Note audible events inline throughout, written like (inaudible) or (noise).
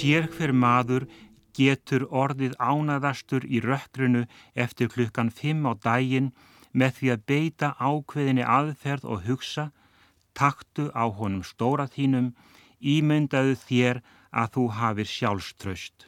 Sér hver maður getur orðið ánaðastur í rökkrunu eftir klukkan fimm á daginn með því að beita ákveðinni aðferð og hugsa, taktu á honum stóra þínum, ímyndaðu þér að þú hafir sjálfströst.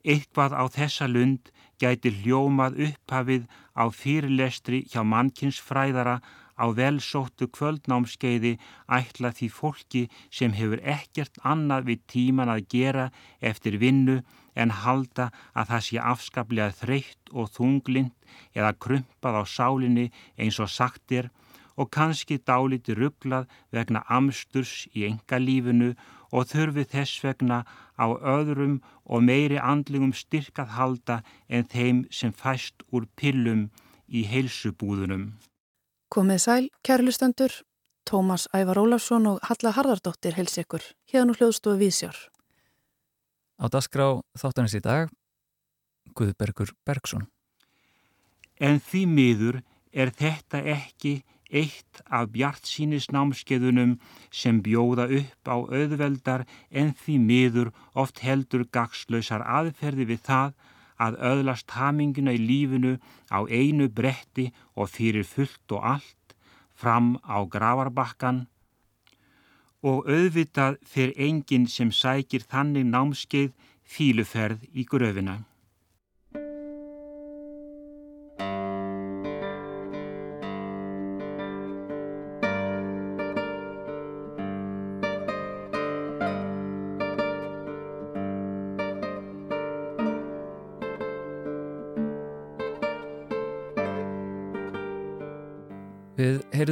Eitthvað á þessa lund gæti hljómað upphafið á fyrirlestri hjá mannkinsfræðara á velsóttu kvöldnámskeiði ætla því fólki sem hefur ekkert annað við tíman að gera eftir vinnu en halda að það sé afskaplega þreytt og þunglind eða krumpað á sálinni eins og sagtir og kannski dáliti rugglað vegna amsturs í enga lífinu og þurfi þess vegna á öðrum og meiri andlingum styrkað halda en þeim sem fæst úr pillum í heilsubúðunum. Komið sæl, kærlustendur, Tómas Ævar Ólafsson og Halla Harðardóttir heils ykkur, hérna hljóðstofu Vísjár. Á dasgrá þáttanins í dag, Guðbergur Bergson. En því miður er þetta ekki eitt af bjart sínisnámskeiðunum sem bjóða upp á auðveldar en því miður oft heldur gagslausar aðferði við það að öðlast haminguna í lífinu á einu bretti og fyrir fullt og allt fram á gravarbakkan og auðvitað fyrir enginn sem sækir þannig námskeið fíluferð í gröfina.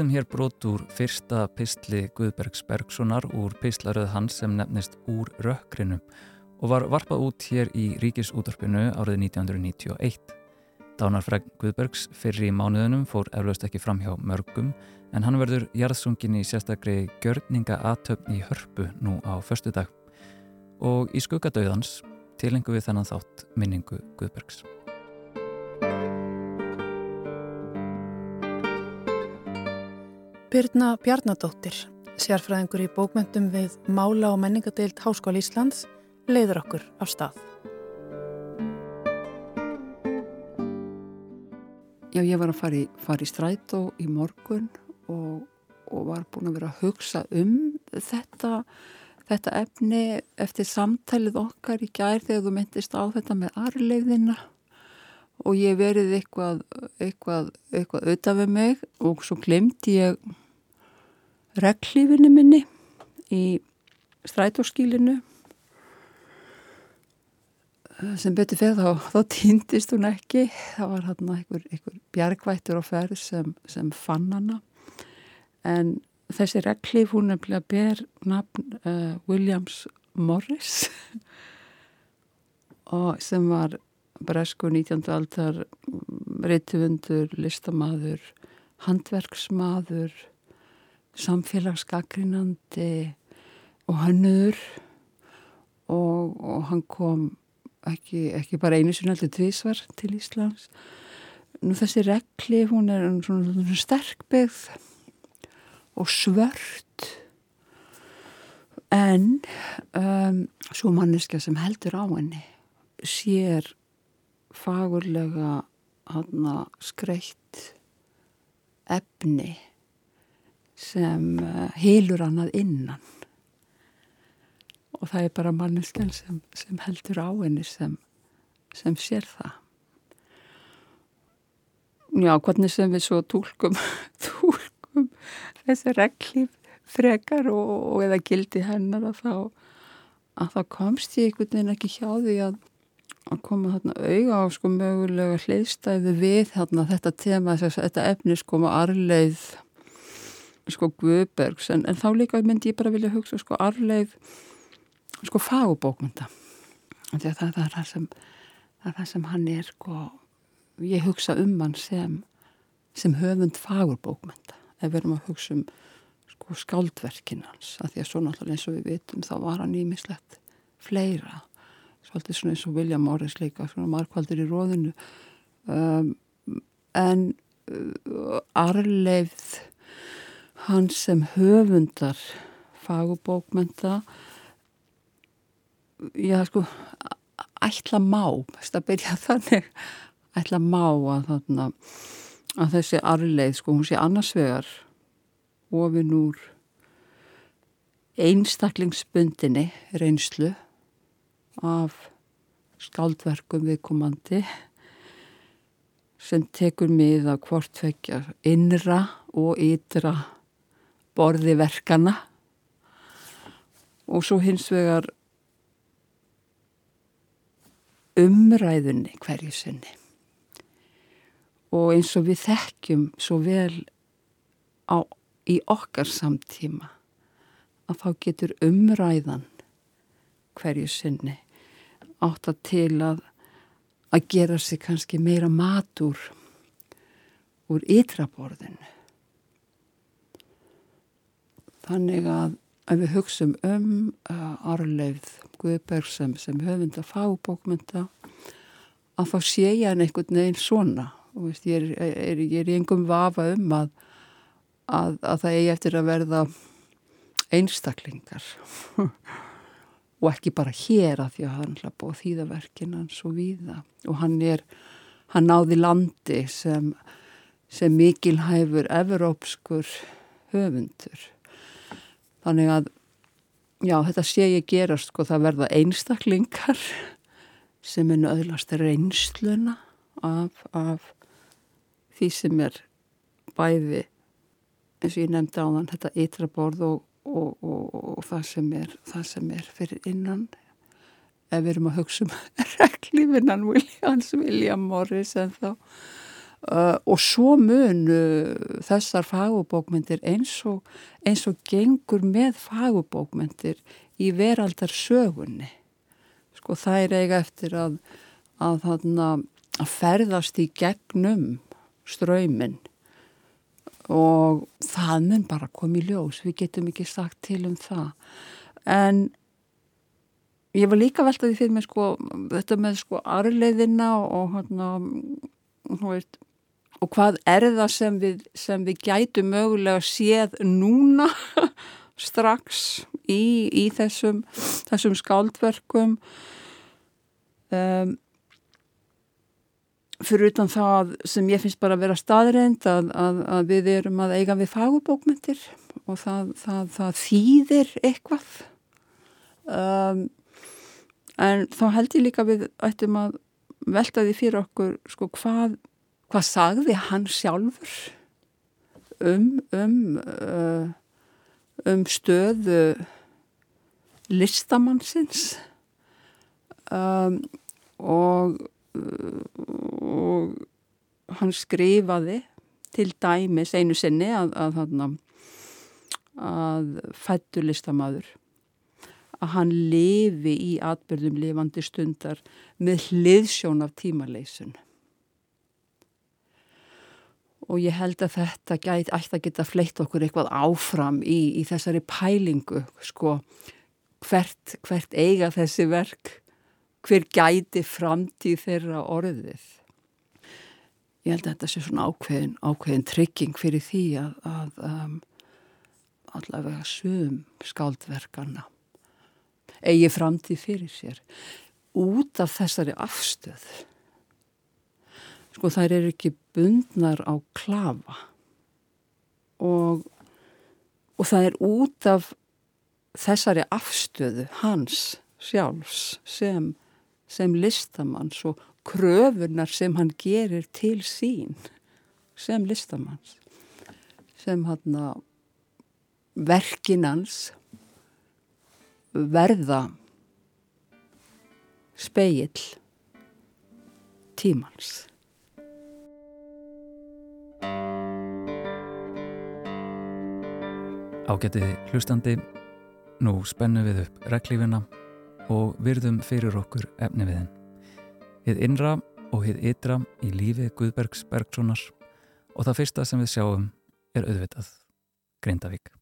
Heyrðum hér brot úr fyrsta pistli Guðbergs Bergsonar úr pislaröð hans sem nefnist Úr rökkrinu og var varpað út hér í Ríkisútorpinu árið 1991. Dánarfreg Guðbergs fyrir í mánuðunum fór eflaust ekki fram hjá mörgum en hann verður jarðsungin í sérstaklega gjörninga aðtöfn í hörpu nú á förstu dag og í skuggadauðans tilengu við þennan þátt minningu Guðbergs. Birna Bjarnadóttir, sérfræðingur í bókmyndum við Mála og menningadeild Háskóli Íslands, leiður okkur af stað. Já, ég var að fara í, fara í strætó í morgun og, og var búin að vera að hugsa um þetta, þetta efni eftir samtælið okkar í gær þegar þú myndist á þetta með arleiðina og ég verið eitthvað, eitthvað, eitthvað auðvitað við mig og svo glemdi ég reglífinu minni í strætóskílinu sem betur fyrir þá, þá týndist hún ekki það var hérna einhver, einhver bjargvættur á ferð sem, sem fann hana en þessi reglíf hún er að ber nafn uh, Williams Morris (laughs) og sem var bresku 19. aldar reytufundur, listamaður handverksmaður samfélagsgagrinandi og hannur og, og hann kom ekki, ekki bara einu sinni alltaf tvísvar til Íslands. Nú þessi regli hún er svona, svona sterkbyggð og svört en um, svo manneska sem heldur á henni sér fagurlega skreitt efni sem hýlur eh, hann að innan. Og það er bara manneskjan sem, sem heldur á henni sem, sem sér það. Já, hvernig sem við svo tólkum (laughs) tólkum þessi reglíf frekar og, og eða gildi hennar að þá að það komst ég einhvern veginn ekki hjá því að að koma þarna auga á sko mögulega hliðstæði við þarna þetta tema, þetta efni sko með arleið sko Guðbergs en, en þá líka myndi ég bara vilja hugsa sko arleif sko fagubókmynda það, það, það er það sem það er það sem hann er sko ég hugsa um hann sem sem höfund fagurbókmynda ef við erum að hugsa um sko skáldverkin hans. Að því að svo náttúrulega eins og við vitum þá var hann ímislegt fleira. Svolítið svona eins og William Morris líka svona markvaldur í róðinu um, en uh, arleifð hans sem höfundar fagubókmenta já sko ætla má, þess að byrja þannig ætla má að þarna að þessi arleið sko hún sé annarsvegar ofin úr einstaklingsbundinni reynslu af skáldverkum viðkomandi sem tekur mið að hvort vekja innra og ytra borði verkana og svo hins vegar umræðunni hverju sinni og eins og við þekkjum svo vel á, í okkar samtíma að þá getur umræðan hverju sinni átt að til að að gera sig kannski meira matur úr ytraborðinu. Þannig að ef við hugsaum um uh, Arleifð Guðberg sem, sem höfunda fábókmynda að þá sé ég hann einhvern veginn svona. Og veist, ég er, er, er í engum vafa um að, að, að það eigi eftir að verða einstaklingar. (laughs) Og ekki bara hér að því að hann hlapp á þýðaverkin hans og víða. Og hann er, hann náði landi sem, sem mikilhæfur evropskur höfundur þannig að já, þetta sé ég gerast sko, það verða einstaklingar sem er nöðlast reynsluna af, af því sem er bæði eins og ég nefndi á þann þetta ytra borð og, og, og, og það, sem er, það sem er fyrir innan. Ef við erum að hugsa um (laughs) reglífinan Williams, William Morris en þá og svo mun þessar fagubókmyndir eins og eins og gengur með fagubókmyndir í veraldar sögunni sko það er eiga eftir að að, að, að ferðast í gegnum ströymin og það mun bara komið ljós, við getum ekki sagt til um það. En ég var líka veltaði fyrir mig sko, þetta með sko arleiðina og hérna veist, og hvað er það sem við, sem við gætu mögulega séð núna (laughs) strax í, í þessum, þessum skáldverkum? Um, fyrir utan það sem ég finnst bara að vera staðreind að, að, að við erum að eiga við fagubókmyndir og það, það, það þýðir eitthvað. Um, en þá held ég líka við ættum að velta því fyrir okkur sko hvað, hvað sagði hann sjálfur? Um um, uh, um stöðu listamannsins? Um, og og hann skrifaði til dæmis einu sinni að, að, að, að fættu listamæður að hann lifi í atbyrðum lifandi stundar með hliðsjón af tímaleysun og ég held að þetta gæti að geta fleitt okkur eitthvað áfram í, í þessari pælingu sko hvert, hvert eiga þessi verk hver gæti framtíð þeirra orðið. Ég held að þetta sé svona ákveðin, ákveðin trygging fyrir því að, að um, allavega sögum skáldverkarna eigi framtíð fyrir sér út af þessari afstöð. Sko þær eru ekki bundnar á klafa og, og það er út af þessari afstöðu hans sjálfs sem sem listamanns og kröfunar sem hann gerir til sín sem listamanns sem hann að verkinans verða speill tímans. Ágætið hlustandi, nú spennum við upp reglífina og virðum fyrir okkur efni við henn. Hið innra og hið ytra í lífi Guðbergs Bergsonar og það fyrsta sem við sjáum er auðvitað Grindavík.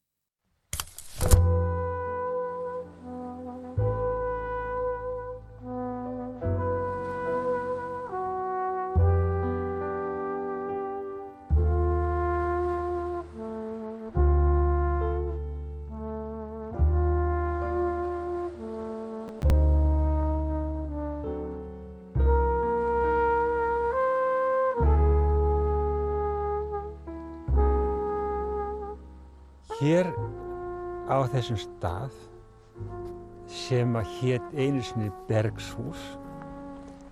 Á þessum stað sem að hétt einu sinni Bergshús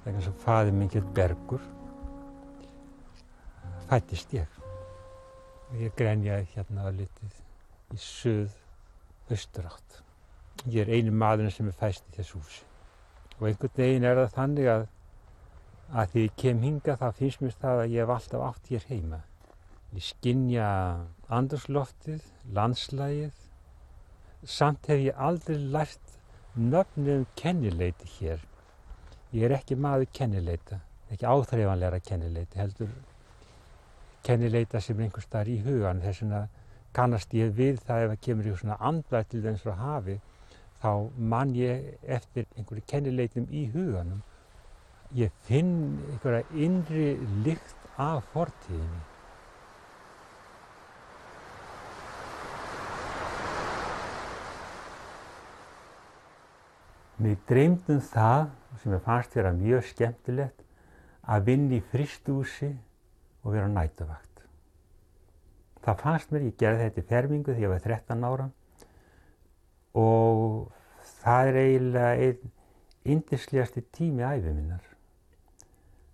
vegna sem faði hétt Bergur fættist ég og ég grenjaði hérna að litið í söð austurátt. Ég er einu maður sem er fæst í þessu húsi og einhvern veginn er það þannig að að því ég kem hinga þá finnst mér það að ég hef alltaf átt hér heima. Ég skinnja andurslóftið, landslægið, samt hef ég aldrei lært nöfnum kennileiti hér. Ég er ekki maður kennileita, ekki áþreifanleira kennileiti, heldur kennileita sem einhver starf í hugan. Þess vegna kannast ég við það ef það kemur í svona andvæð til þess að hafi, þá mann ég eftir einhverju kennileitum í huganum ég finn einhverja innri lykt af fortíðinni. Mér dreymdum það, sem ég fannst vera mjög skemmtilegt, að vinna í fristúsi og vera nætuvakt. Það fannst mér, ég gerði þetta í fermingu þegar ég var 13 ára og það er eiginlega einn indislegasti tími æfið minnar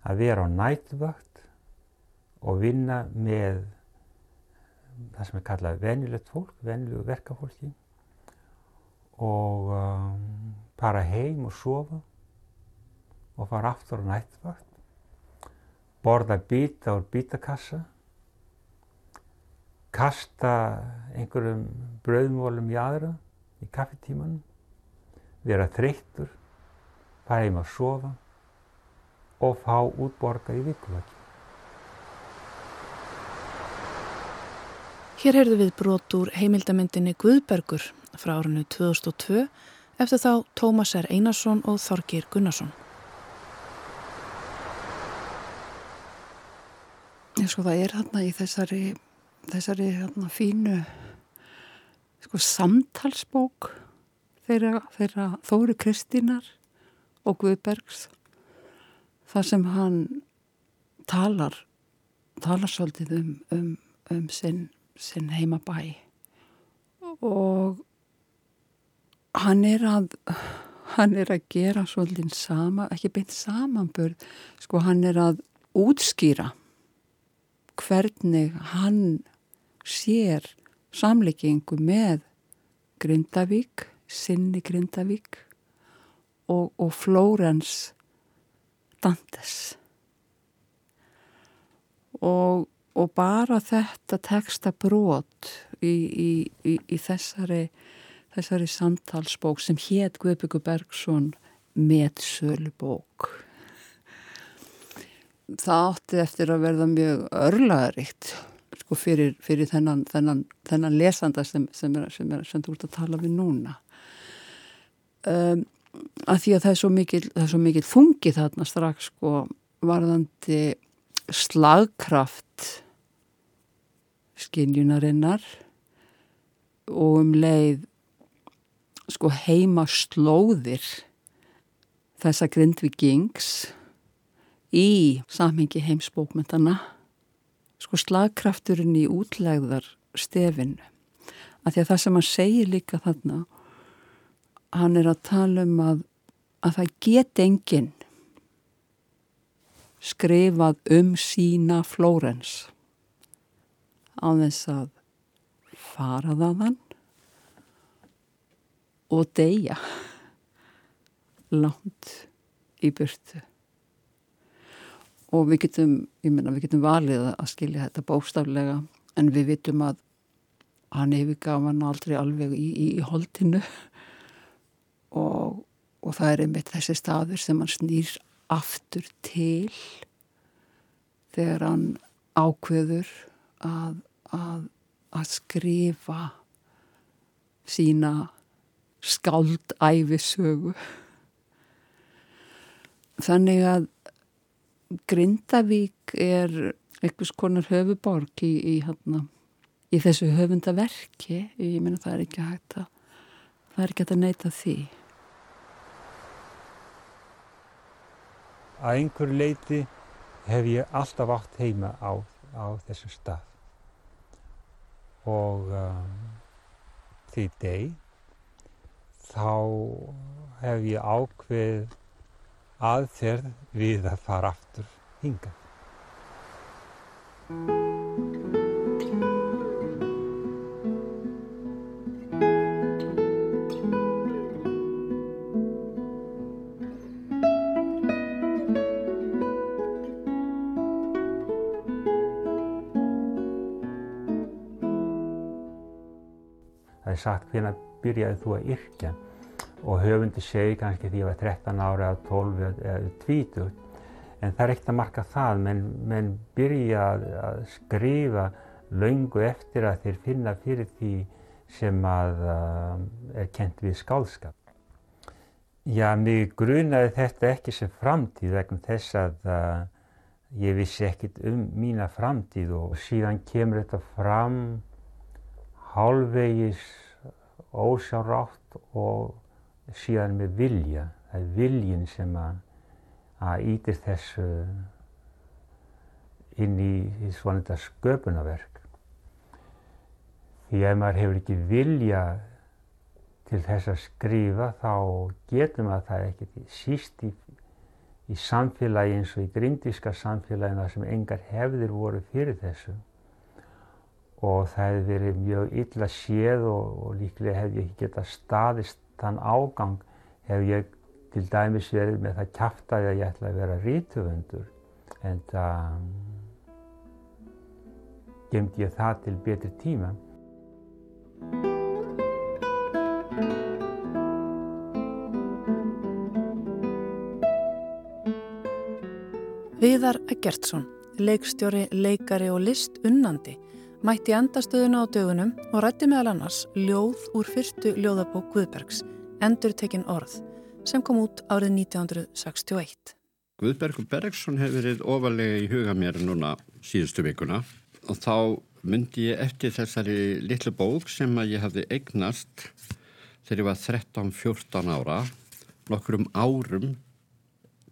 að vera á nættvakt og vinna með það sem er kallað venjulegt fólk, venjulegu verkafólki og um, fara heim og sofa og fara aftur á nættvakt, borða bita úr bitakassa, kasta einhverjum brauðmólum í aðra í kaffetímanum, vera þreyttur, fara heim að sofa og fá útborga í vikulagi. Hér heyrðu við brot úr heimildamindinni Guðbergur frá árinu 2002 eftir þá Tómas R. Einarsson og Þorgir Gunnarsson. Já, sko, það er hérna í þessari, þessari hérna fínu sko, samtalsbók þeirra, þeirra Þóri Kristínar og Guðbergs þar sem hann talar talar svolítið um, um, um sinn, sinn heimabæ og hann er að hann er að gera svolítið sama, ekki beint samanbörð sko hann er að útskýra hvernig hann sér samleikingu með Grindavík, sinni Grindavík og, og Flórens Dantes. Og, og bara þetta teksta brot í, í, í, í þessari þessari samtalsbók sem hétt Guðbyggur Bergson meðsölu bók það átti eftir að verða mjög örlaðarikt sko fyrir, fyrir þennan, þennan, þennan lesanda sem, sem, er, sem, er, sem þú ert að tala við núna. Um, að því að það er svo mikil, er svo mikil þungi þarna strax sko varðandi slagkraft skinjunarinnar og um leið sko heima slóðir þessa grindvikings í samhengi heimsbókmyndana sko slagkrafturinn í útlegðar stefinu að því að það sem hann segir líka þarna hann er að tala um að, að það get enginn skrifað um sína Flórens á þess að fara þaðan og deyja langt í burtu. Og við getum, ég menna við getum valið að skilja þetta bóstaflega en við vitum að hann yfirgaf hann aldrei alveg í, í, í holdinu. Og, og það er einmitt þessi staður sem hann snýr aftur til þegar hann ákveður að, að, að skrifa sína skáldæfisögu þannig að Grindavík er einhvers konar höfuborg í, í, hérna, í þessu höfundaverki. Ég meina það er ekki hægt að ekki að neyta því. Að einhverju leiti hef ég alltaf átt heima á, á þessum stað. Og um, eftir í deg þá hef ég ákveð aðferð við að fara aftur hinga. Það er sagt hvernig byrjaði þú að yrkja og höfundi segi kannski því að ég var 13 ára eða 12 eða 20 en það er ekkert að marka það menn, menn byrja að, að skrifa laungu eftir að þeir finna fyrir því sem að uh, er kent við skálskap. Já, mig grunaði þetta ekki sem framtíð vegna þess að uh, ég vissi ekkit um mína framtíð og síðan kemur þetta fram hálfvegis ósjárátt og síðan með vilja. Það er viljin sem að, að ítir þessu inn í, í svona þetta sköpunarverk. Því ef maður hefur ekki vilja til þess að skrifa þá getur maður það ekkert síst í, í samfélagi eins og í grindíska samfélagina sem engar hefðir voru fyrir þessu og það hefði verið mjög illa séð og, og líklega hefði ekki getað staðist þann ágang hef ég til dæmis verið með það kæftæði að ég ætla að vera rítufundur en það gemdi ég það til betri tíma. Viðar Eggertsson, leikstjóri, leikari og list unnandi, mætti andastöðuna á dögunum og rætti meðal annars ljóð úr fyrstu ljóðabók Guðbergs, Endur tekin orð, sem kom út árið 1961. Guðbergur Bergsson hefur verið ofalega í huga mér núna síðustu vikuna og þá myndi ég eftir þessari litlu bók sem að ég hafði eignast þegar ég var 13-14 ára, nokkur um árum,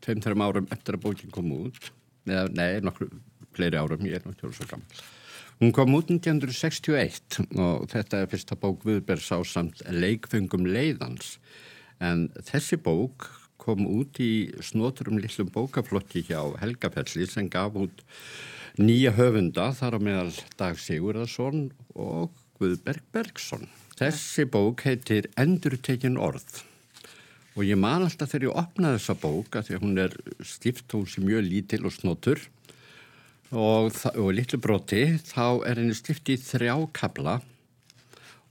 tveim-þreim árum eftir að bókin kom út, Nei, nei, nokkur fleiri árum, ég er náttúrulega svo gammal. Hún kom út 1961 og þetta er fyrsta bók Guðbergs á samt leikfengum leiðans en þessi bók kom út í snoturum lillum bókaflotti hjá Helgafelli sem gaf út nýja höfunda þar á meðal Dag Sigurðarsson og Guðberg Bergsson. Þessi bók heitir Endurtekin orð og ég man alltaf þegar ég opnaði þessa bók að því að hún er stift hún sem mjög lítil og snotur og, og litlu broti þá er henni stift í þrjá kabla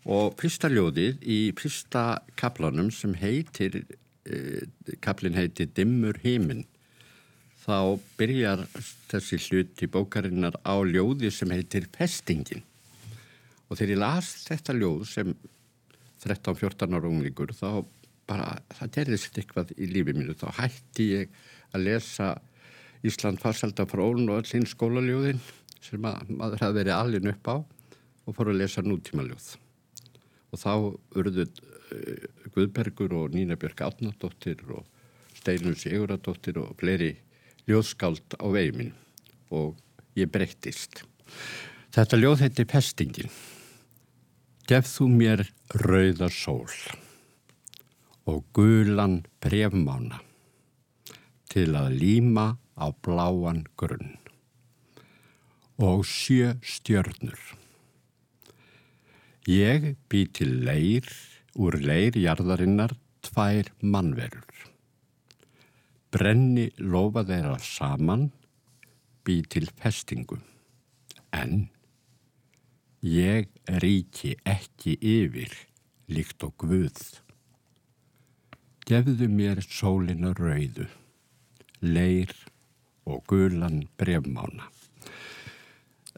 og fyrsta ljóðið í fyrsta kablanum sem heitir eh, kablin heitir Dimmur heiminn þá byrjar þessi hlut í bókarinnar á ljóði sem heitir Pestingin. Og þegar ég las þetta ljóð sem 13-14 ára unglingur þá bara, það gerðist eitthvað í lífið mínu, þá hætti ég að lesa Ísland farselda frá ólun og öll hinn skólaljóðin sem að, maður hafði verið allin upp á og fór að lesa nútímaljóð. Og þá urðu uh, Guðbergur og Nína Björk Átnardóttir og Steinun Siguradóttir og fleiri ljóðskáld á veimin og ég breyttist. Þetta ljóð heiti Pestingin. Gef þú mér rauða sól og gulan brefmána til að líma á bláan grunn og sjö stjörnur. Ég bý til leir úr leirjarðarinnar tvær mannverur. Brenni lofa þeirra saman, bý til festingu. En ég ríki ekki yfir líkt og guð. Gefðu mér sólina rauðu, leir og gulan brefmána.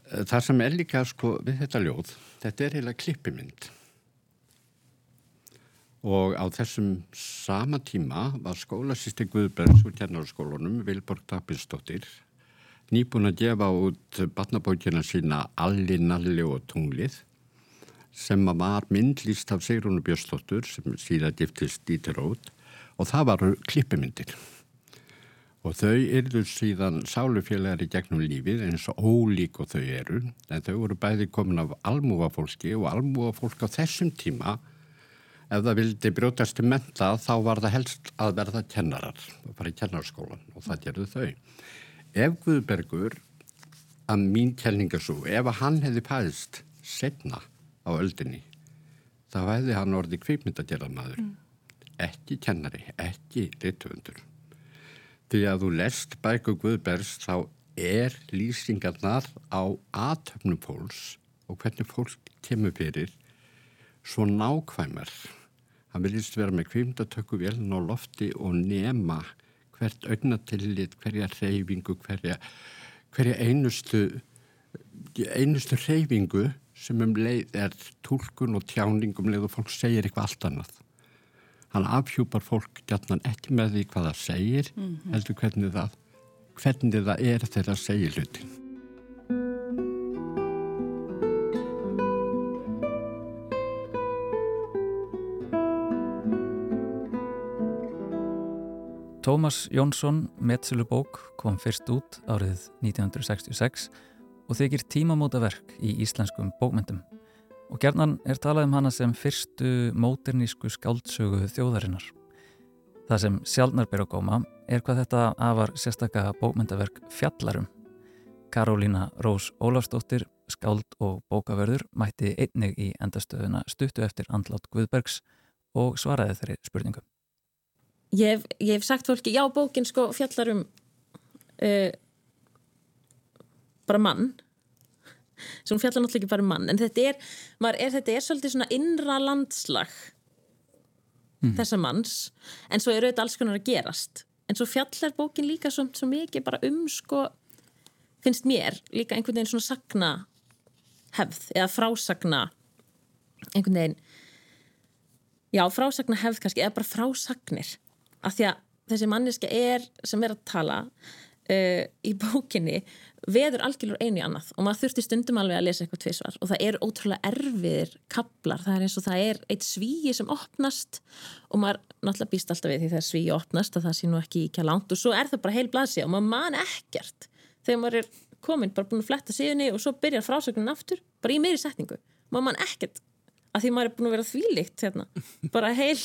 Það sem er líka sko við þetta ljóð, þetta er heila klippimynd. Og á þessum sama tíma var skólasýsti Guðbergs úr kennarskólunum, Vilborg Dabinsdóttir, nýbúin að gefa út batnabókina sína Alli, Nalli og Tunglið sem var myndlýst af Sigrúnu Björnsdóttur sem síðan giftist Dítirót og það var klippimyndir og þau yrðu síðan sálufélagar í gegnum lífið eins og ólík og þau eru. En þau voru bæði komin af almúafólki og almúafólk á þessum tíma. Ef það vildi brjótast til menta þá var það helst að verða kennarar og fara í kennarskólan og það gerðu þau. Ef Guðbergur að mín kelninga svo ef að hann hefði pæðist setna á öldinni þá hefði hann orðið kveipmyndagerðarmadur mm. ekki kennari, ekki litvöndur því að þú lest bæku Guðbergs þá er lýsingarnar á aðtöfnum fólks og hvernig fólk kemur fyrir svo nákvæmar. Hann viljast vera með kvimdatöku velin á lofti og nema hvert augnatillit, hverja reyfingu hverja, hverja einustu einustu reyfingu sem um leið er tólkun og tjáningum leið og fólk segir eitthvað allt annað hann afhjúpar fólk gætnan ekki með því hvað það segir mm -hmm. heldur hvernig það hvernig það er þegar það segir hlutin Tómas Jónsson Metsilubók kom fyrst út árið 1966 og þykir tímamótaverk í íslenskum bókmyndum og gerðnan er talað um hana sem fyrstu móternísku skáldsögu þjóðarinnar. Það sem sjálfnar ber á góma er hvað þetta afar sérstakka bókmyndaverk fjallarum. Karolína Rós Ólafsdóttir, skáld og bókaverður mætti einnig í endastöðuna stuttu eftir andlátt Guðbergs og svaraði þeirri spurningu. Ég hef, ég hef sagt fólki, já bókin sko fjallarum uh, bara mann sem fjallar náttúrulega ekki bara um mann en þetta er, er, þetta er svolítið svona innra landslag mm. þessa manns en svo eru þetta alls konar að gerast en svo fjallar bókin líka svo, svo mikið bara um sko finnst mér líka einhvern veginn svona sagna hefð eða frásagna einhvern veginn já frásagna hefð kannski eða bara frásagnir af því að þessi manniska er sem er að tala uh, í bókinni veður algjörður einu í annað og maður þurfti stundum alveg að lesa eitthvað tvísvar og það er ótrúlega erfiðir kaplar, það er eins og það er eitt svíi sem opnast og maður náttúrulega býst alltaf við því það er svíi opnast að það sé nú ekki ekki langt og svo er það bara heil blasi og maður man ekkert þegar maður er komin, bara búin að fletta síðunni og svo byrjar frásögnin aftur, bara í meiri setningu. Maður man ekkert að því maður er búin að vera þvílikt hérna, (laughs) bara heil,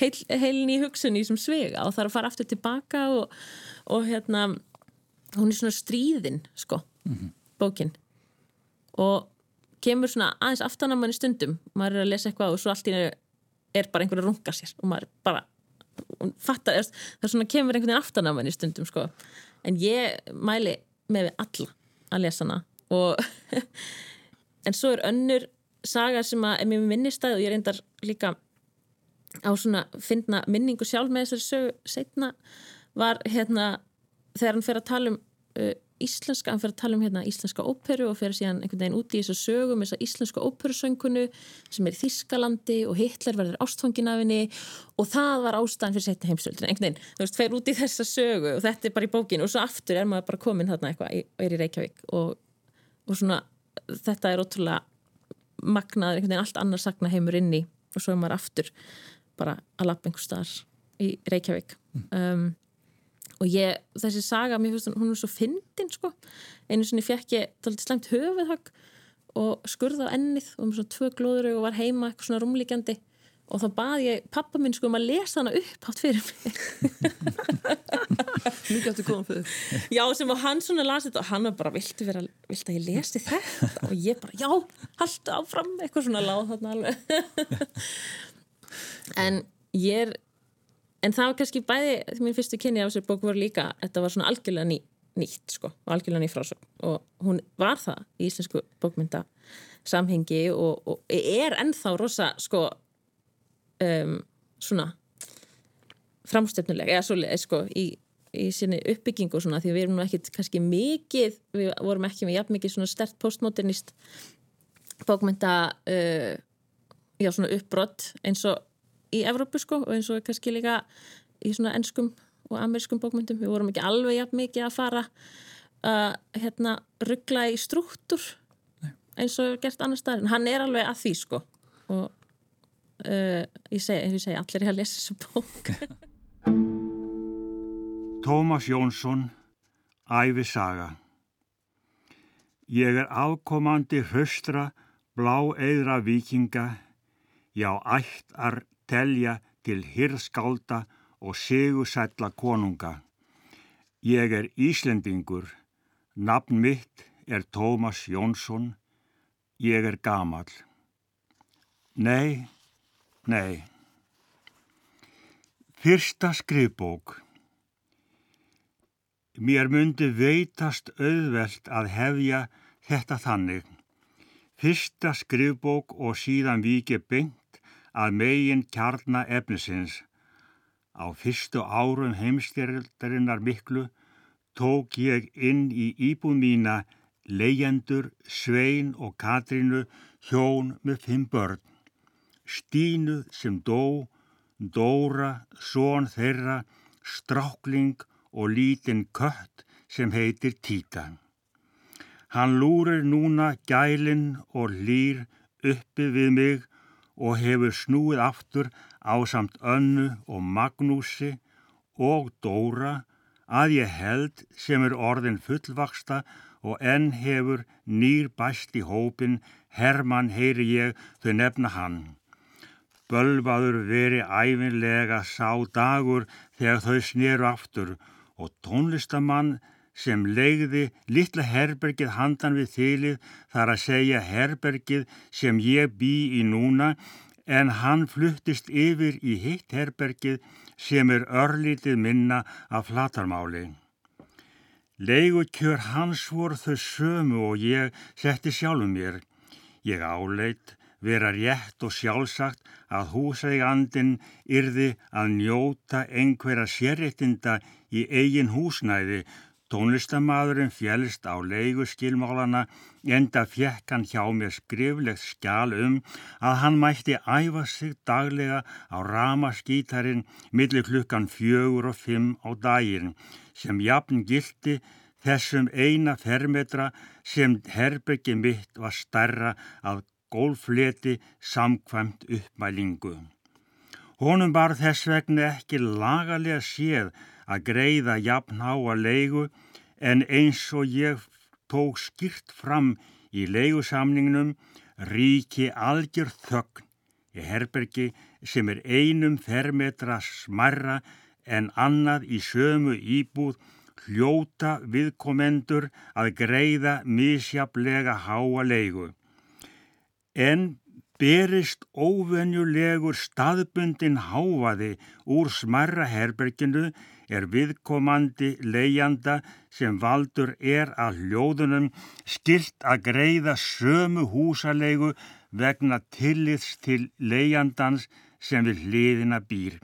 heil, heil hugsun í sem svega og er að fara aftur tilbaka og, og hérna hún er svona stríðin sko, mm -hmm. bókin. Og kemur svona aðeins aftan að manni stundum. Maður er að lesa eitthvað og svo allt í nefn er bara einhver að runga sér og maður bara fattar, það er svona kemur einhvern veginn aftan að manni stundum sko. En ég mæli með við alla að lesa hana og (laughs) en svo er önnur saga sem að er mér minnistæð og ég reyndar líka á svona finna minningu sjálf með þessari sögu setna var hérna þegar hann fer að tala um uh, íslenska, hann fer að tala um hérna íslenska óperu og fer síðan einhvern veginn úti í þessu sögum þessa íslenska óperusöngunu sem er í Þískalandi og Hitler verður ástfangin af henni og það var ástæðan fyrir setna heimstöldin, einhvern veginn, þú veist, fer úti í þessa sögu og þetta er bara í bókinu og svo aftur er maður bara komin þarna eitthvað og er í Reykjavík og, og svona þetta er ótrúlega magnaður, einhvern veginn allt annars sakna heimur inni og svo er maður aftur bara að lappa einhver starf í Reykjavík. Um, og ég, þessi saga, mér finnst hún er svo fyndin sko, einu sinni fekk ég tólið slemt höfuðhag og skurða á ennið og með svona tvö glóður og var heima eitthvað svona rúmlíkjandi og þá baði ég pappa minn sko um að lesa hana upp átt fyrir mig. Mikið áttu góðan fyrir Já, sem að hann svona lasi þetta og hann var bara, viltu vera, viltu að ég lesi þetta? Og ég bara, já, haldu áfram eitthvað svona láð þarna alveg. (laughs) En ég er en það var kannski bæði, minn fyrstu kynni af þessari bóku voru líka, þetta var svona algjörlega ný, nýtt sko, algjörlega ný frásögn. Og hún var það í íslensku bókmynda samhengi og, og er ennþá rosa sko um, svona framstöfnuleg, eða svolítið sko í, í sinni uppbyggingu svona því við erum nú ekkit kannski mikið við vorum ekki með jafn mikið svona stert postmodernist bókmynda uh, já svona uppbrott eins og í Evrópu sko og eins og kannski líka í svona ennskum og amerískum bókmyndum. Við vorum ekki alveg jafn mikið að fara að uh, hérna ruggla í struktúr eins og gert annar staðar en hann er alveg að því sko og uh, ég segi, ég segi allir er að lesa þessu bók. (laughs) Tómas Jónsson, Ævisaga. Ég er afkomandi höstra, blá eðra vikinga, já ættar telja til hirðskálda og segursætla konunga. Ég er Íslendingur, nafn mitt er Tómas Jónsson, ég er gamal. Nei, nei. Fyrsta skrifbók Mér myndi veitast auðvelt að hefja þetta þannig. Fyrsta skrifbók og síðan vikið byngt að megin kjarnar efnisins. Á fyrstu árum heimstjördarinnar miklu tók ég inn í íbú mína leyendur, Svein og Katrínu hjón með fimm börn. Stínu sem dó, Dóra, són þeirra, Strákling og lítinn kött sem heitir Títan. Hann lúrir núna gælinn og lýr uppi við mig og hefur snúið aftur á samt önnu og Magnúsi og Dóra að ég held sem er orðin fullvaksta og enn hefur nýr bæst í hópin, Hermann heyri ég þau nefna hann. Bölvaður veri æfinlega sá dagur þegar þau sneru aftur og tónlistamann sem legði litla herbergið handan við þylið þar að segja herbergið sem ég bý í núna en hann fluttist yfir í hitt herbergið sem er örlítið minna af flatarmáli. Leigukjör hans voru þau sömu og ég setti sjálfum mér. Ég áleit vera rétt og sjálfsagt að húsægandin yrði að njóta einhverja sérréttinda í eigin húsnæði. Tónlistamæðurinn fjælst á leigu skilmálana enda fjekk hann hjá mér skriflegt skjál um að hann mætti æfa sig daglega á ramaskítarin millir klukkan fjögur og fimm á daginn sem jafn gildi þessum eina fermetra sem herbyggi mitt var starra að gólfleti samkvæmt uppmælingu. Honum var þess vegna ekki lagalega séð að greiða jafn á að leigu en eins og ég tók skýrt fram í leigusamningnum ríki algjör þögn í herbergi sem er einum fermetra smarra en annað í sömu íbúð hljóta viðkomendur að greiða misjaflega háa leigu. En berist óvenjulegur staðbundin háfaði úr smarra herberginu er viðkomandi leiðjanda sem valdur er að hljóðunum skilt að greiða sömu húsalegu vegna tillits til leiðjandans sem við hliðina býr.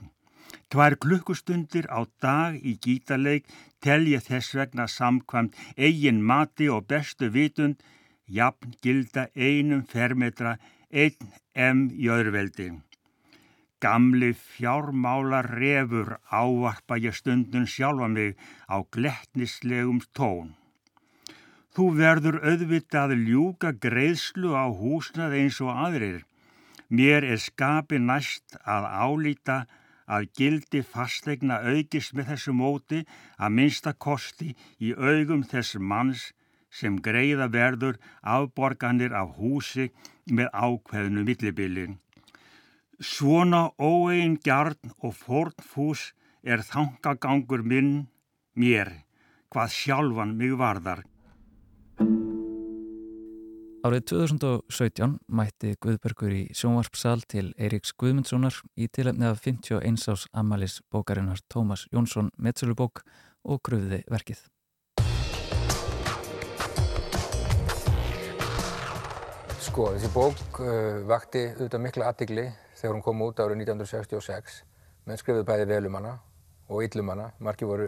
Tvær klukkustundir á dag í gítarleik telja þess vegna samkvæmt eigin mati og bestu vitund jafn gilda einum fermetra einn em í öðruveldi. Gamli fjármálar refur ávarpa ég stundun sjálfa mig á glettnislegum tón. Þú verður auðvitað ljúka greiðslu á húsnað eins og aðrir. Mér er skapi næst að álýta að gildi fastegna aukist með þessu móti að minsta kosti í augum þess manns sem greiða verður afborganir af húsi með ákveðnu millibilin. Svona óein gjarn og fornfús er þangagangur minn mér, hvað sjálfan mig varðar. Árið 2017 mætti Guðbergur í sjónvarpsal til Eiríks Guðmundssonar í tilefni af 51 ás Amalis bókarinnar Tómas Jónsson Metsölubók og gröfiði verkið. Sko, þessi bók uh, vakti auðvitað mikla aðtigli þegar hún kom út árið 1966 menn skrifuði bæði velum hana og yllum hana, margi voru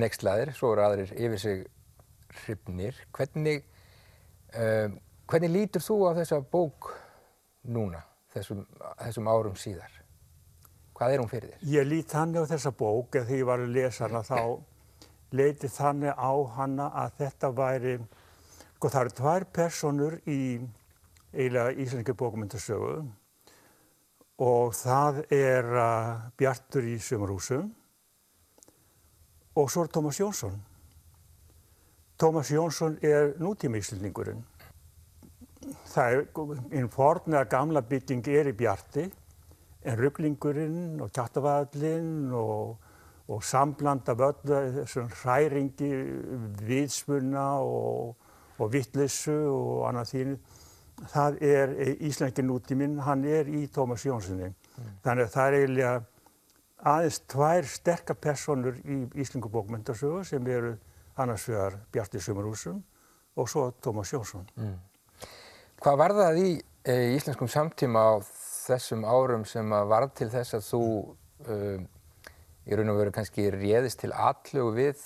nextlaðir, svo voru aðrir yfir sig hrifnir. Hvernig, uh, hvernig lítur þú á þessa bók núna, þessum, þessum árum síðar? Hvað er hún fyrir þér? Ég lít þannig á þessa bók eða því ég var að lesa hana þá leiti þannig á hana að þetta væri, það eru tvær personur í eiginlega íslenski bókumyndasögu og það er uh, Bjartur í Sumarhúsum og svo er Tómas Jónsson. Tómas Jónsson er nútíma íslendingurinn. Það er, einn fornlega gamla bygging er í bjarti, en rugglingurinn og kjáttavallinn og, og sambland af öllu þessum hræringi, viðspunna og, og vittlissu og annað þínu, það er íslenski nútíminn, hann er í Tómas Jónssoni. Mm. Þannig að það er eiginlega aðeins tvær sterkar personur í Íslingu bókmyndasögu sem eru annars vegar Bjarti Sumarúsum og svo Tómas Jónsson. Mm. Hvað var það í e, íslenskum samtíma á þessum árum sem var til þess að þú um, í raun og veru kannski réðist til allögu við,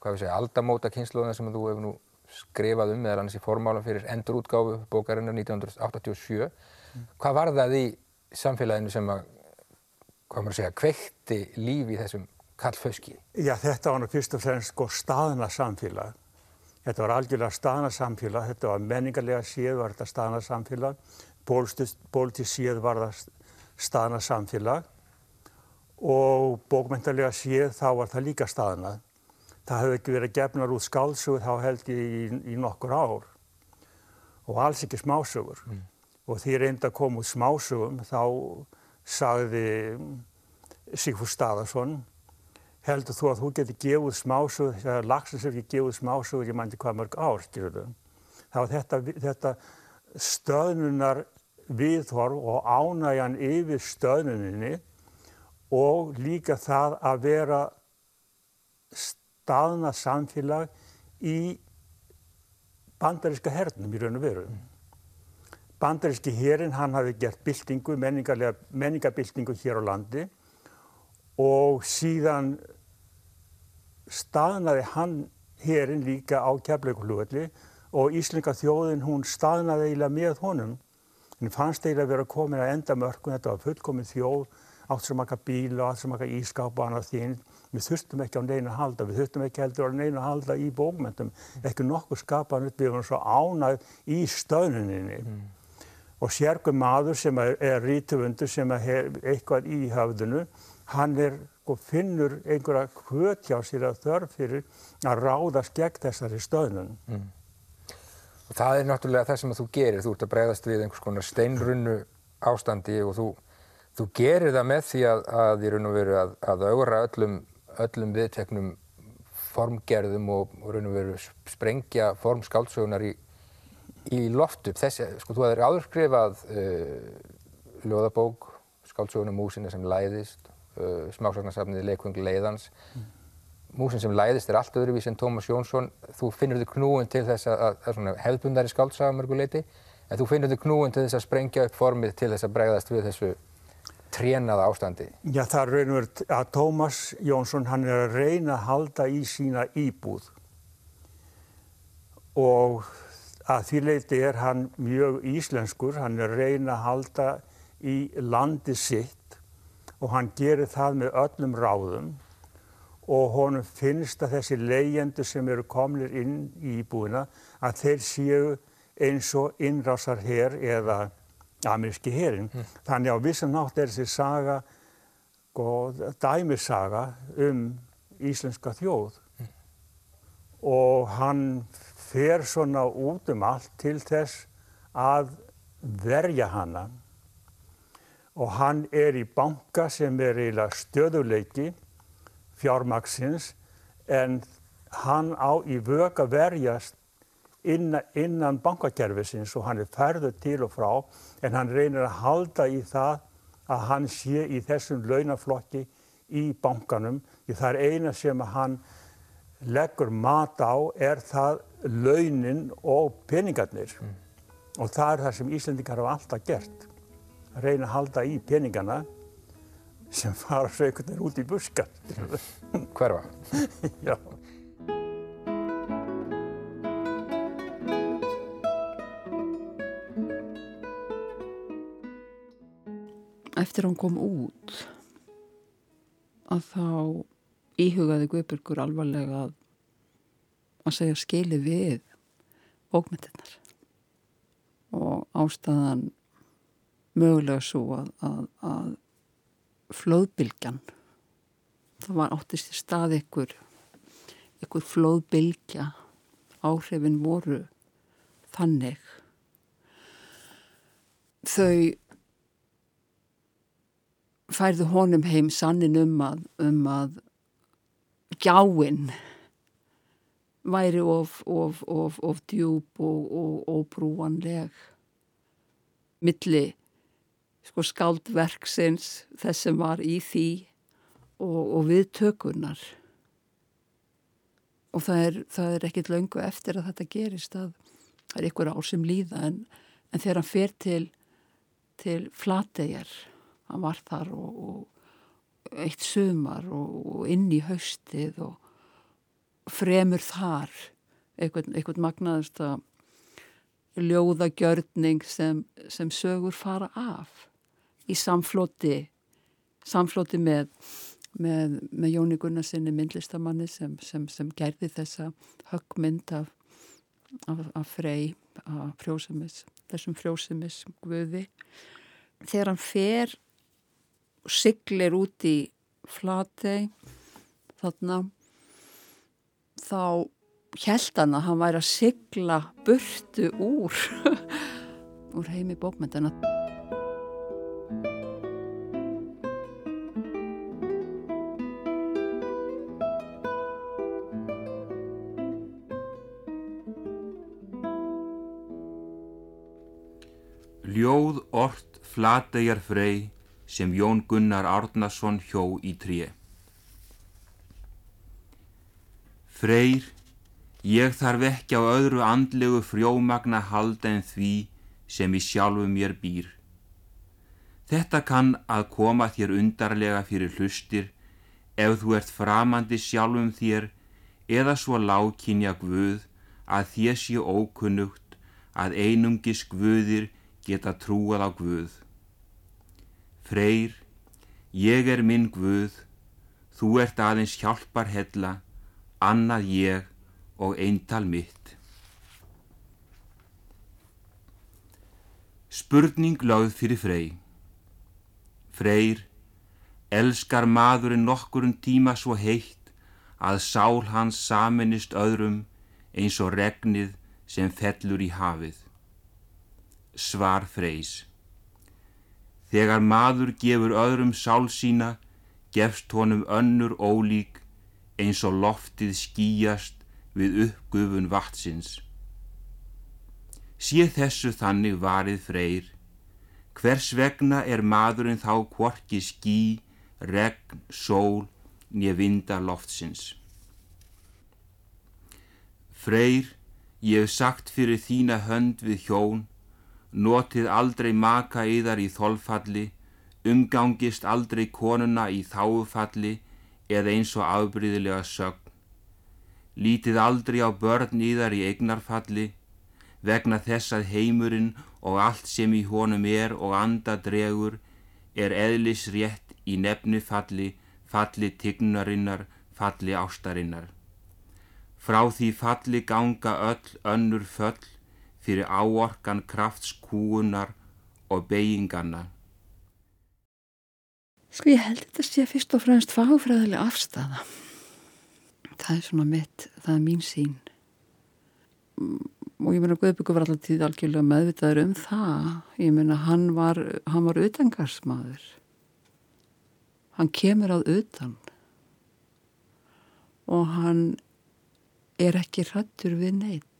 hvað við segja, aldamóta kynsluðuna sem þú hefur nú skrifað um eða annars í formálum fyrir endurútgáfu bókarinnar 1987. Mm. Hvað var það í samfélaginu sem að hvað maður segja, kveikti líf í þessum kallfauski? Já, þetta var nú fyrst og fremst sko staðna samfélag. Þetta var algjörlega staðna samfélag, þetta var menningarlega séð var þetta staðna samfélag, bóltið séð var þetta staðna samfélag og bókmyndarlega séð þá var það líka staðnað. Það hefði ekki verið gefnar út skálsugur þá held ég í, í nokkur ár og alls ekki smásugur. Mm. Og því reynda að koma út smásugum þá sagði Sigfúr Staðarsson heldur þú að þú getur gefið smásug þegar Laxins hefur ekki gefið smásug ég mændi hvað mörg ár, þá þetta, þetta stöðnunar viðhorf og ánægjan yfir stöðnuninni og líka það að vera staðna samfélag í bandaríska hernum í raun og veru bandaríski hérinn, hann hafi gert byltingu, menningabyltingu hér á landi og síðan staðnaði hann hérinn líka á keflaugulugulli og Íslinga þjóðin hún staðnaði eiginlega með honum. Henni fannst eiginlega að vera komin að enda mörgum, þetta var fullkomin þjóð, átt sem maka bíl og átt sem maka ískáp og annað þín. Við þurftum ekki á neina að halda, við þurftum ekki heldur á neina að halda í bókmyndum, ekki nokkuð skapan upp, við vorum svo ánægð í stöðnuninni. Mm og sérgum maður sem er, er rítufundur sem er eitthvað í hafðinu, hann er og finnur einhverja hvöt hjá sér að þörf fyrir að ráðast gegn þessari stöðnun. Mm. Og það er náttúrulega það sem þú gerir, þú ert að bregðast við einhvers konar steinrunnu ástandi og þú, þú gerir það með því að, að í raun og veru að, að augra öllum, öllum viðteknum formgerðum og, og raun og veru sprengja formskáldsögunar í í loft upp þessi, sko þú hefur áður skrifað uh, ljóðabók, skáldsögunum Músinni sem læðist, uh, smásagnasafnið Leikvöngl leiðans. Mm. Músin sem læðist er allt öðruvís en Tómas Jónsson. Þú finnur þig knúin til þess að, að hefðbundari skáldsaga mörguleiti, en þú finnur þig knúin til þess að sprengja upp formið til þess að bregðast við þessu trénaða ástandi. Já, það er raun og verið að Tómas Jónsson, hann er að reyna að halda í sína íbúð og að því leiti er hann mjög íslenskur, hann er reyna að halda í landi sitt og hann gerir það með öllum ráðum og honum finnst að þessi leyendur sem eru komlir inn í íbúina að þeir séu eins og innrásar hér eða ameríski hérin. Mm. Þannig á vissan nátt er þessi saga, dæmisaga um íslenska þjóð mm. og hann fer svona út um allt til þess að verja hana og hann er í banka sem er eiginlega stöðuleiki fjármaksins en hann á í vög að verjast innan, innan bankakerfisins og hann er ferður til og frá en hann reynir að halda í það að hann sé í þessum launaflokki í bankanum. Því það er eina sem hann leggur mat á er það launin og peningarnir. Mm. og það er það sem Íslendingar hafa alltaf gert. Að reyna að halda í peningana sem fara veginn út í buskan Hverfa? (laughs) Já Eftir hann kom út að þá íhugaði Guðbjörgur alvarlega að að segja skili við bókmyndirnar og ástæðan mögulega svo að, að, að flóðbylgjan það var áttist í stað ykkur einhver flóðbylgja áhrifin voru þannig. Þau færðu honum heim sannin um að, um að gjáinn væri of, of, of, of djúb og, óbrúanleg milli sko skáldverksins þess sem var í því og, og viðtökunar og það er, það er ekkit löngu eftir að þetta gerist að það er ykkur ár sem líða en, en þegar hann fer til til flategjar hann var þar og, og eitt sumar og, og inn í haustið og fremur þar einhvern, einhvern magnaðust að ljóðagjörning sem, sem sögur fara af í samfloti samfloti með, með, með Jóni Gunnarsinni myndlistamanni sem, sem, sem gerði þessa höggmynd af, af, af frey af frjósumis, þessum frjósumis guði. Þegar hann fer siglir út í flatei þarna þá held hann að hann væri að sigla burtu úr (laughs) úr heimi bókmyndana Ljóð ort flateyjar frey sem Jón Gunnar Árnason hjó í tré. Freyr, ég þarf ekki á öðru andlegu frjómagna halda en því sem í sjálfu mér býr. Þetta kann að koma þér undarlega fyrir hlustir ef þú ert framandi sjálfum þér eða svo lákinja guð að þér sé ókunnugt að einungis guðir geta trúað á guð. Freyr, ég er minn Guð, þú ert aðeins hjálpar hella, annað ég og eintal mitt. Spurning lögð fyrir Frey. Freyr, elskar maðurinn nokkurinn tíma svo heitt að sál hans saminist öðrum eins og regnið sem fellur í hafið. Svar Freys. Þegar maður gefur öðrum sál sína, gefst honum önnur ólík eins og loftið skýjast við uppgufun vatsins. Sé þessu þannig varið freyr, hvers vegna er maðurinn þá kvorki ský, regn, sól, nýja vinda loftsins. Freyr, ég hef sagt fyrir þína hönd við hjón, notið aldrei maka yðar í þolfalli, umgangist aldrei konuna í þáufalli eða eins og afbríðilega sögn. Lítið aldrei á börn yðar í eignarfalli, vegna þess að heimurinn og allt sem í honum er og andadregur er eðlis rétt í nefnifalli, falli tignarinnar, falli ástarinnar. Frá því falli ganga öll önnur föll fyrir áorkan kraftskúunar og beiginganna. Sko ég held þetta sé fyrst og fremst fagfræðilega afstafa. Það er svona mitt, það er mín sín. Og ég meina Guðbyggur var alltaf tíð algjörlega meðvitaður um það. Ég meina hann var, hann var utangarsmaður. Hann kemur áð utan. Og hann er ekki hrættur við neitt.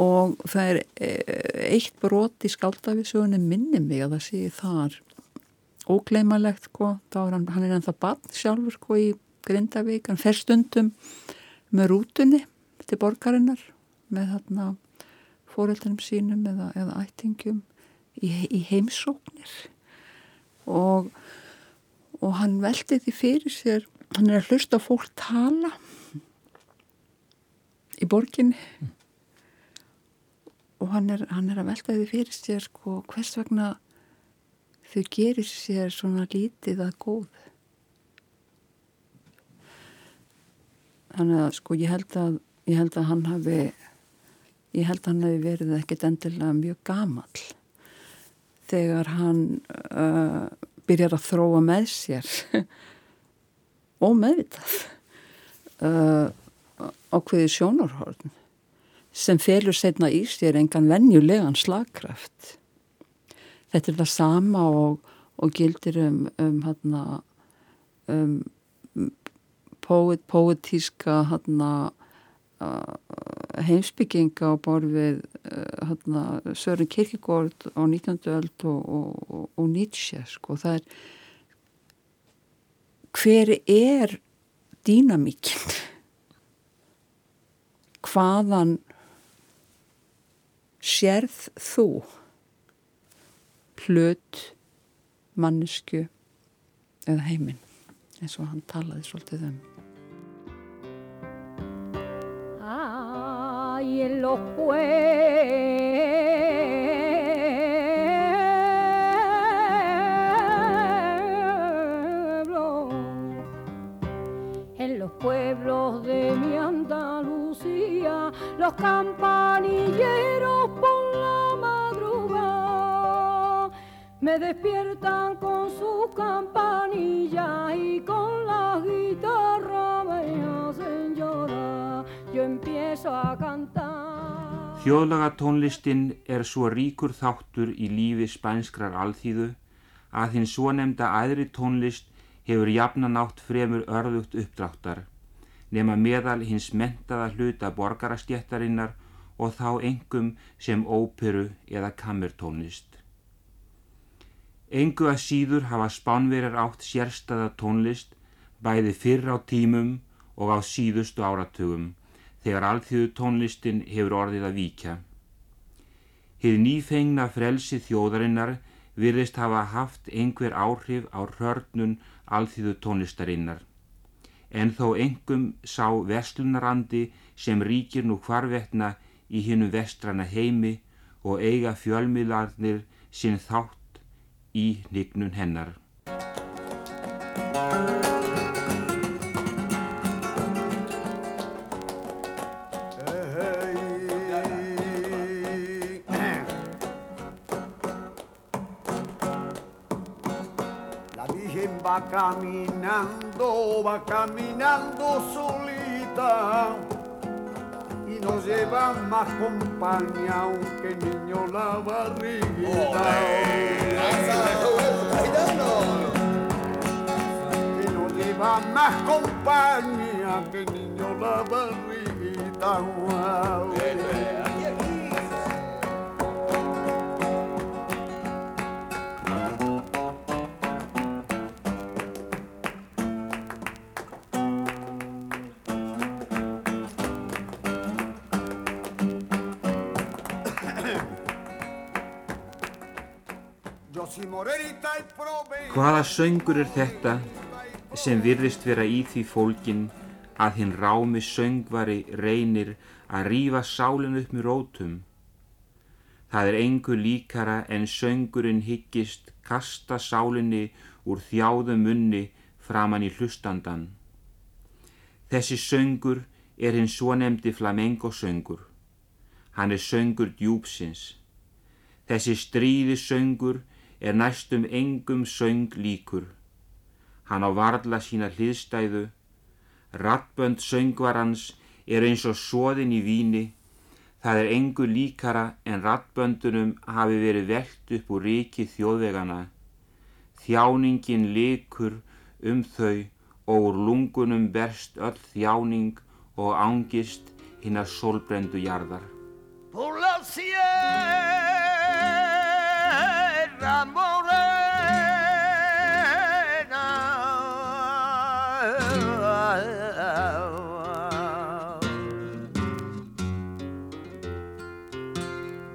Og það er eh, eitt brot í skáldavísugunni minni mig að það sé þar ógleimalegt sko, er hann, hann er ennþá bann sjálfur sko í Grindavík. Hann fer stundum með rútunni til borgarinnar með þarna fóreldunum sínum eða, eða ættingum í, í heimsóknir. Og og hann veldi því fyrir sér hann er að hlusta fólk tala í borginni og hann er, hann er að velta því fyrir sér sko, hvers vegna þau gerir sér svona lítið að góð. Þannig að sko ég held að ég held að hann hafi ég held að hann hafi verið ekkit endilega mjög gamal þegar hann uh, byrjar að þróa með sér (laughs) ómeðvitað uh, ákveði sjónarhorn sem felur setna í sér engan vennjulegan slagkraft. Þetta er það sama og, og gildir um, um, hérna, um poet, poetíska hérna, uh, heimsbygginga á borfið hérna, Sören Kierkegaard á 19. öld og, og, og Nietzsche sko. það er hver er dýnamíkinn hvaðan sérð þú hlut mannesku eða heiminn eins og hann talaði svolítið um? En los pueblos de mi Andalucía los campanilleros por la madrugada me despiertan con sus campanillas y con la guitarra me hacen llorar. Yo empiezo a cantar. Þjóðlagatónlistin er svo ríkur þáttur í lífi spænskrar alþýðu að hinn svo nefnda aðri tónlist hefur jafnan átt fremur örðugt uppdráttar nema meðal hins mentaða hluta borgarastjættarinnar og þá engum sem óperu eða kammertónlist. Engu að síður hafa spánverjar átt sérstaða tónlist bæði fyrr á tímum og á síðustu áratugum þegar alþjóðu tónlistin hefur orðið að víkja. Hið nýfengna frelsi þjóðarinnar virðist hafa haft einhver áhrif á hörnun alþjóðu tónlistarinnar. En þó engum sá vestlunarandi sem ríkir nú hvarvetna í hinnum vestrana heimi og eiga fjölmiðlarnir sinn þátt í hnignun hennar. Caminando, va caminando solita y no lleva más compañía aunque el niño la barriguita. Que no lleva más compañía que el niño la barriguita. Hvaða söngur er þetta sem virðist vera í því fólkin að hinn rámi söngvari reynir að rífa sálinn upp með rótum? Það er engu líkara en söngurinn hyggist kasta sálinni úr þjáðum munni framann í hlustandan. Þessi söngur er hinn svonemdi flamengo söngur. Hann er söngur djúpsins. Þessi stríði söngur er næstum engum söng líkur. Hann á varla sína hliðstæðu. Rattbönd söngvarans er eins og soðin í víni. Það er engu líkara en rattböndunum hafi verið velt upp úr ríki þjóðvegana. Þjáningin likur um þau og úr lungunum berst öll þjáning og ángist hinn að sólbrendu jarðar. Sierra morena.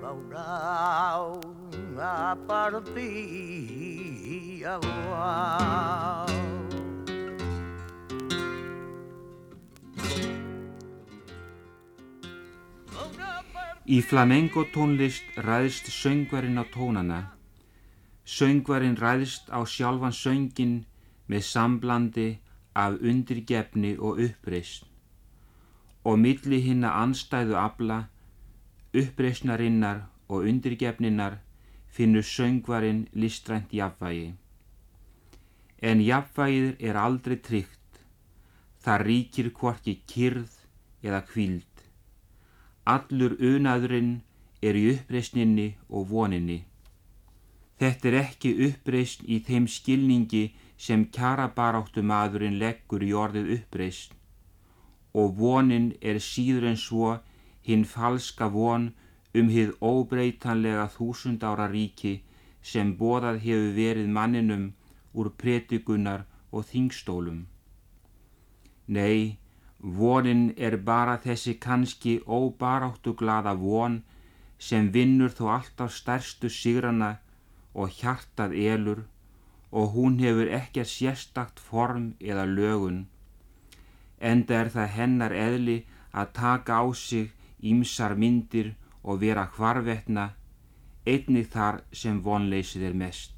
Va una partida. Í flamengo tónlist ræðist söngvarinn á tónana. Söngvarinn ræðist á sjálfan söngin með samblandi af undirgefni og uppreist. Og milli hinna anstæðu abla, uppreistnarinnar og undirgefninnar finnur söngvarinn listrænt jafnvægi. En jafnvægið er aldrei tryggt. Það ríkir hvorki kyrð eða kvíld. Allur unaðurinn er í uppreysninni og voninni. Þetta er ekki uppreysn í þeim skilningi sem kjarabaráttu maðurinn leggur í orðið uppreysn og vonin er síður en svo hinn falska von um hið óbreytanlega þúsund ára ríki sem bóðað hefur verið manninum úr pretikunar og þingstólum. Nei, vonin er bara þessi kannski óbaráttu glada von sem vinnur þó alltaf stærstu sigrana og hjartað elur og hún hefur ekkert sérstakt form eða lögun. Enda er það hennar eðli að taka á sig ímsar myndir og vera hvarvetna einnig þar sem vonleysið er mest.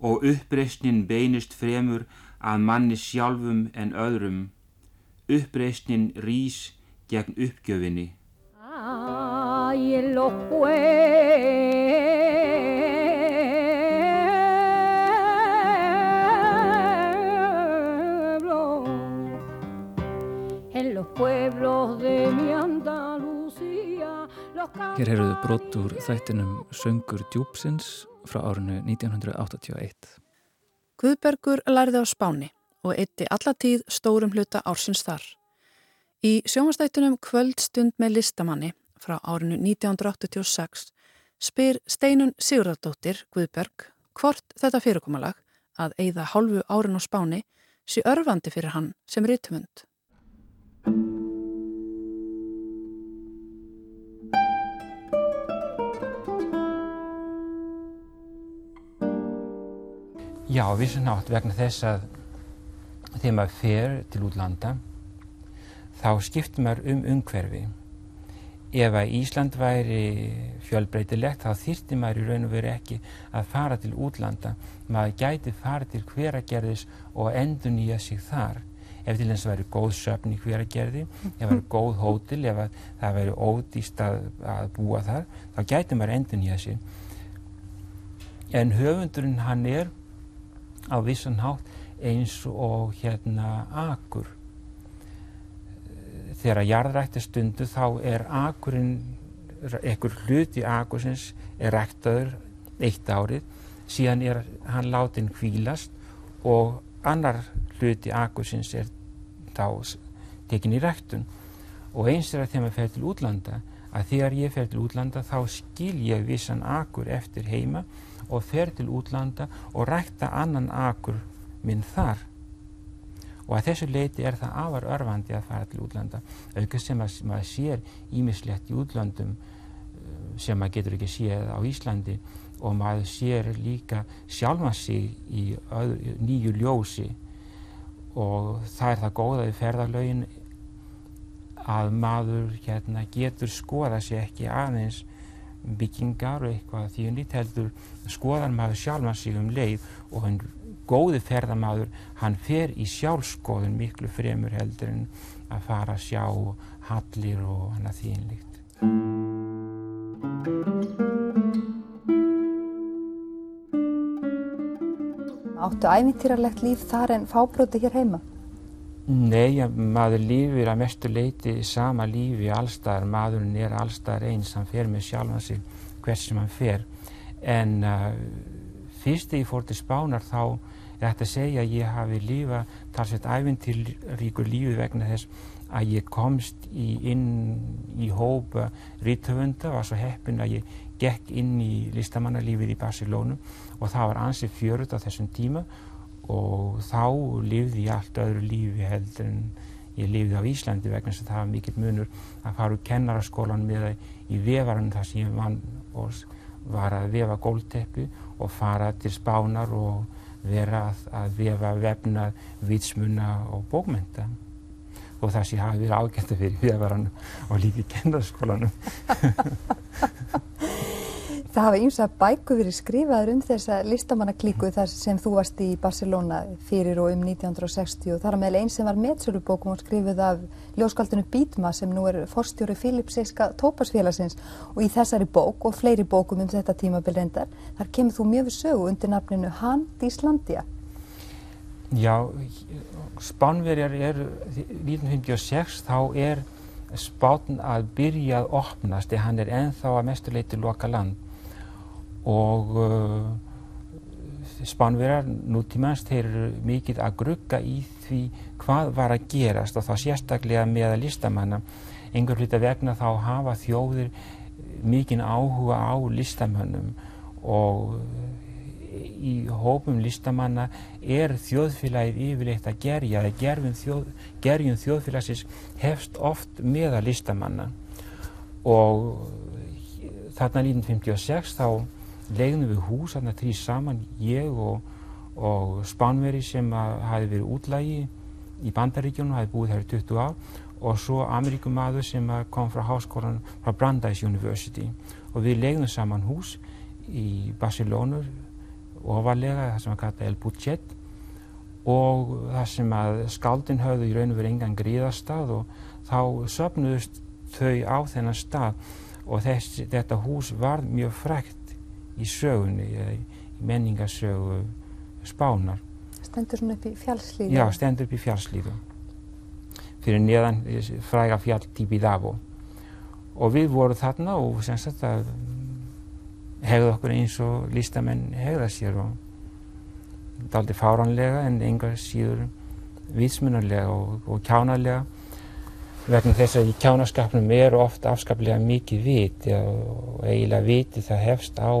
Og uppreysnin beinist fremur að manni sjálfum en öðrum, uppreysnin rís gegn uppgjöfinni. En los pueblos de mi Hér heyrðuðu brott úr þættinum Söngur djúpsins frá árinu 1981. Guðbergur lærði á Spáni og eitti allatíð stórum hluta ársins þar. Í sjónvastættunum Kvöldstund með listamanni frá árinu 1986 spyr Steinun Sigurðardóttir Guðberg hvort þetta fyrirkomalag að eigða hálfu árin á Spáni sé örfandi fyrir hann sem rítumund. Já, vissan átt vegna þess að þegar maður fer til útlanda þá skiptir maður um umhverfi. Ef að Ísland væri fjölbreytilegt þá þýrti maður í raun og veru ekki að fara til útlanda. Maður gæti fara til hveragerðis og endur nýja sig þar. Ef til þess að væri góð söfn í hveragerði, ef það væri (laughs) góð hótel, ef það væri ódýst að, að búa þar, þá gæti maður endur nýja sig. En höfundurinn hann er á vissan hátt eins og hérna akur. Þegar jarðrætti stundu þá er akurinn, ekkur hluti akursins er ræktaður eitt árið, síðan er hann látin kvílast og annar hluti akursins er þá tekin í ræktun. Og eins er að þegar maður fer til útlanda, að þegar ég fer til útlanda þá skil ég vissan akur eftir heima og fer til útlanda og rækta annan akur minn þar og að þessu leiti er það afar örfandi að fara til útlanda. Auðvitað sem að maður sér ímislegt í útlandum eh, sem maður getur ekki séð á Íslandi. Og maður sér líka sjálfa sig í öðru, nýju ljósi. Og það er það góða við ferðarlaugin að maður hérna, getur skoða sér ekki aðeins byggingar og eitthvað. Því hún lít heldur skoðan maður sjálfan sig um leið og hann góði ferðamadur hann fer í sjálfskoðun miklu fremur heldur en að fara að sjá hallir og hann að þínlíkt Áttu ævintýralegt líf þar en fábróti hér heima? Nei, maður lífir að mestu leiti sama lífi allstaðar, maðurinn er allstaðar eins, hann fer með sjálfan sig hvers sem hann fer. En uh, fyrst þegar ég fór til Spánar þá þetta segja að ég hafi lífa talsveit æfintilríkur lífi vegna þess að ég komst í, inn í hópa rítöfunda, var svo heppin að ég gekk inn í listamannalífið í Barcelónu og það var ansið fjörut á þessum tíma og þá lifði ég allt öðru lífi heldur en ég lifði á Íslandi vegna þess að það var mikill munur að fara úr kennaraskólan með það í vefaran þar sem ég vann og var að vefa gólteppi og fara til spánar og vera að, að vefa vefna, vitsmuna og bókmynda og það ég hafi verið ágætt að fyrir vefaran og líka í kennaraskólanum (laughs) Það hafa að bæku verið skrifaður um þessa listamannaklíku þar sem þú varst í Barcelona fyrir og um 1960 og þar að meðlega einn sem var meðsölubókum og skrifuð af ljóskaldinu Bítma sem nú er forstjóri Filipsíska tópasfélagsins og í þessari bók og fleiri bókum um þetta tímabil reyndar þar kemur þú mjög við sögu undir nafninu Hand Íslandia. Já, Spánverjar er 1956 þá er Spán að byrja að opnast eða hann er enþá að mestuleiti loka land og uh, Spánverjar nútímans þeir eru mikið að grugga í því hvað var að gerast og þá sérstaklega með að listamanna. Einhver hluta vegna þá hafa þjóðir mikinn áhuga á listamönnum og í hópum listamanna er þjóðfélagið yfirleitt að gerja eða þjóð, gerjum þjóðfélagsins hefst oft meða listamanna. Og þarna líðin 56 þá legðum við hús þarna trí saman ég og, og Spánveri sem hafi verið útlægi í bandaríkjónu, hafi búið þær í 20 ár og svo Ameríkumadur sem kom frá háskólan frá Brandeis University. Og við legðum saman hús í Barcelona ofalega það sem að kalla El Budget og það sem að skaldin höfðu í raun og verið engan gríðastað og þá söpnuðust þau á þennan stað. Og þess, þetta hús var mjög frækt í sögunni, í menningarsögu spánar. Stendur svona upp í fjallslíðu? Já, stendur upp í fjallslíðu fyrir neðan fræga fjall Tibidabo og við vorum þarna og sem sagt að hegða okkur eins og listamenn hegða sér og það er aldrei fáranlega en engar síður vísmunarlega og, og kjánarlega vegna þess að í kjánaskapnum er ofta afskaplega mikið vit og eiginlega viti það hefst á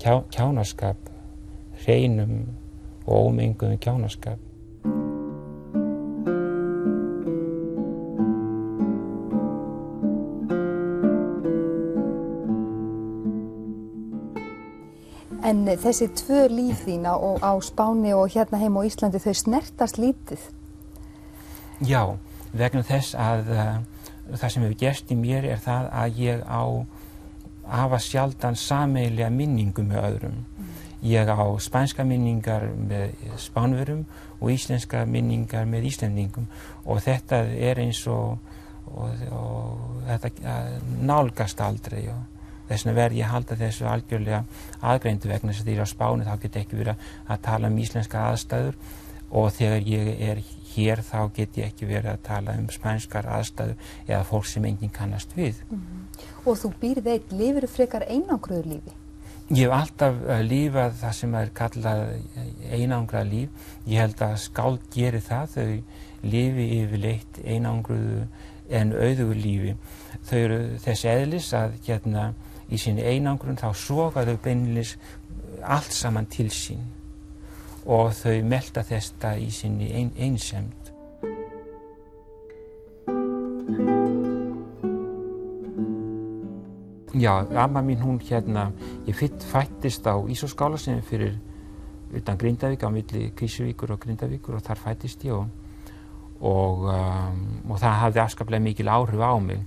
kjá, kjánaskap hreinum og ómenguðum kjánaskap En þessi tvö líf þín á, á Spáni og hérna heim á Íslandi, þau snertast lítið? Já, vegna þess að uh, það sem hefur gerst í mér er það að ég á hafa sjaldan sameilega minningu með öðrum. Ég á spænska minningar með spánverum og íslenska minningar með íslendingum og þetta er eins og, og, og þetta nálgast aldrei. Og, þess vegna verð ég að halda þessu algjörlega aðgreindu vegna þess að því að á spáni þá get ekki verið að tala um íslenska aðstæður og þegar ég er hér þá get ég ekki verið að tala um spænskar aðstæður eða fólk sem enginn kannast við. Mm -hmm. Og þú býrð eitt, lifir þú frekar einangruður lífi? Ég hef alltaf uh, lífað það sem er kallað einangrað líf. Ég held að skáld gerir það, þau lifi yfirleitt einangruðu en auðugur lífi. Þau eru þess eðlis að hérna í sinni einangrun þá sogaðu beinlis allt saman til sín og þau melda þetta í sinni ein, einsemd. Já, amma mín hún hérna, ég fættist á Ísóskála sem fyrir utan Grindavík á milli Kísuvíkur og Grindavíkur og þar fættist ég og, og, um, og það hafði afskaplega mikil áhrif á mig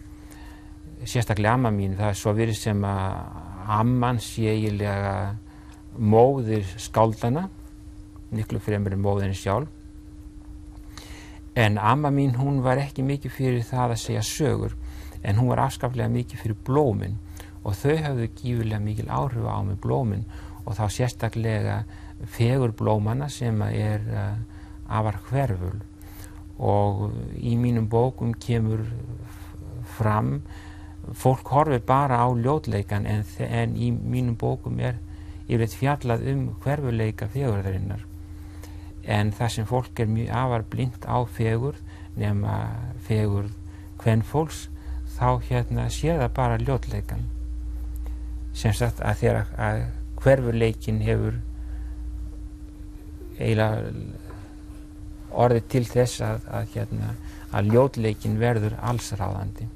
sérstaklega amma mín, það er svo verið sem að amman sé eiginlega móðir skáldana miklu fremur en móðinni sjálf. En amma mín hún var ekki mikið fyrir það að segja sögur en hún var afskaplega mikið fyrir blóminn og þau hafðu gífurlega mikil áhrif á með blóminn og þá sérstaklega fegur blómana sem er uh, afar hverful. Og í mínum bókum kemur fram fólk horfir bara á ljótleikan en, en í mínum bókum er yfirleitt fjallað um hverfuleika fegurðarinnar en það sem fólk er mjög afar blind á fegur nema fegur hvern fólks þá hérna sé það bara ljótleikan sem sagt að þegar að hverfuleikin hefur eiginlega orðið til þess að, að, hérna, að ljótleikin verður allsráðandi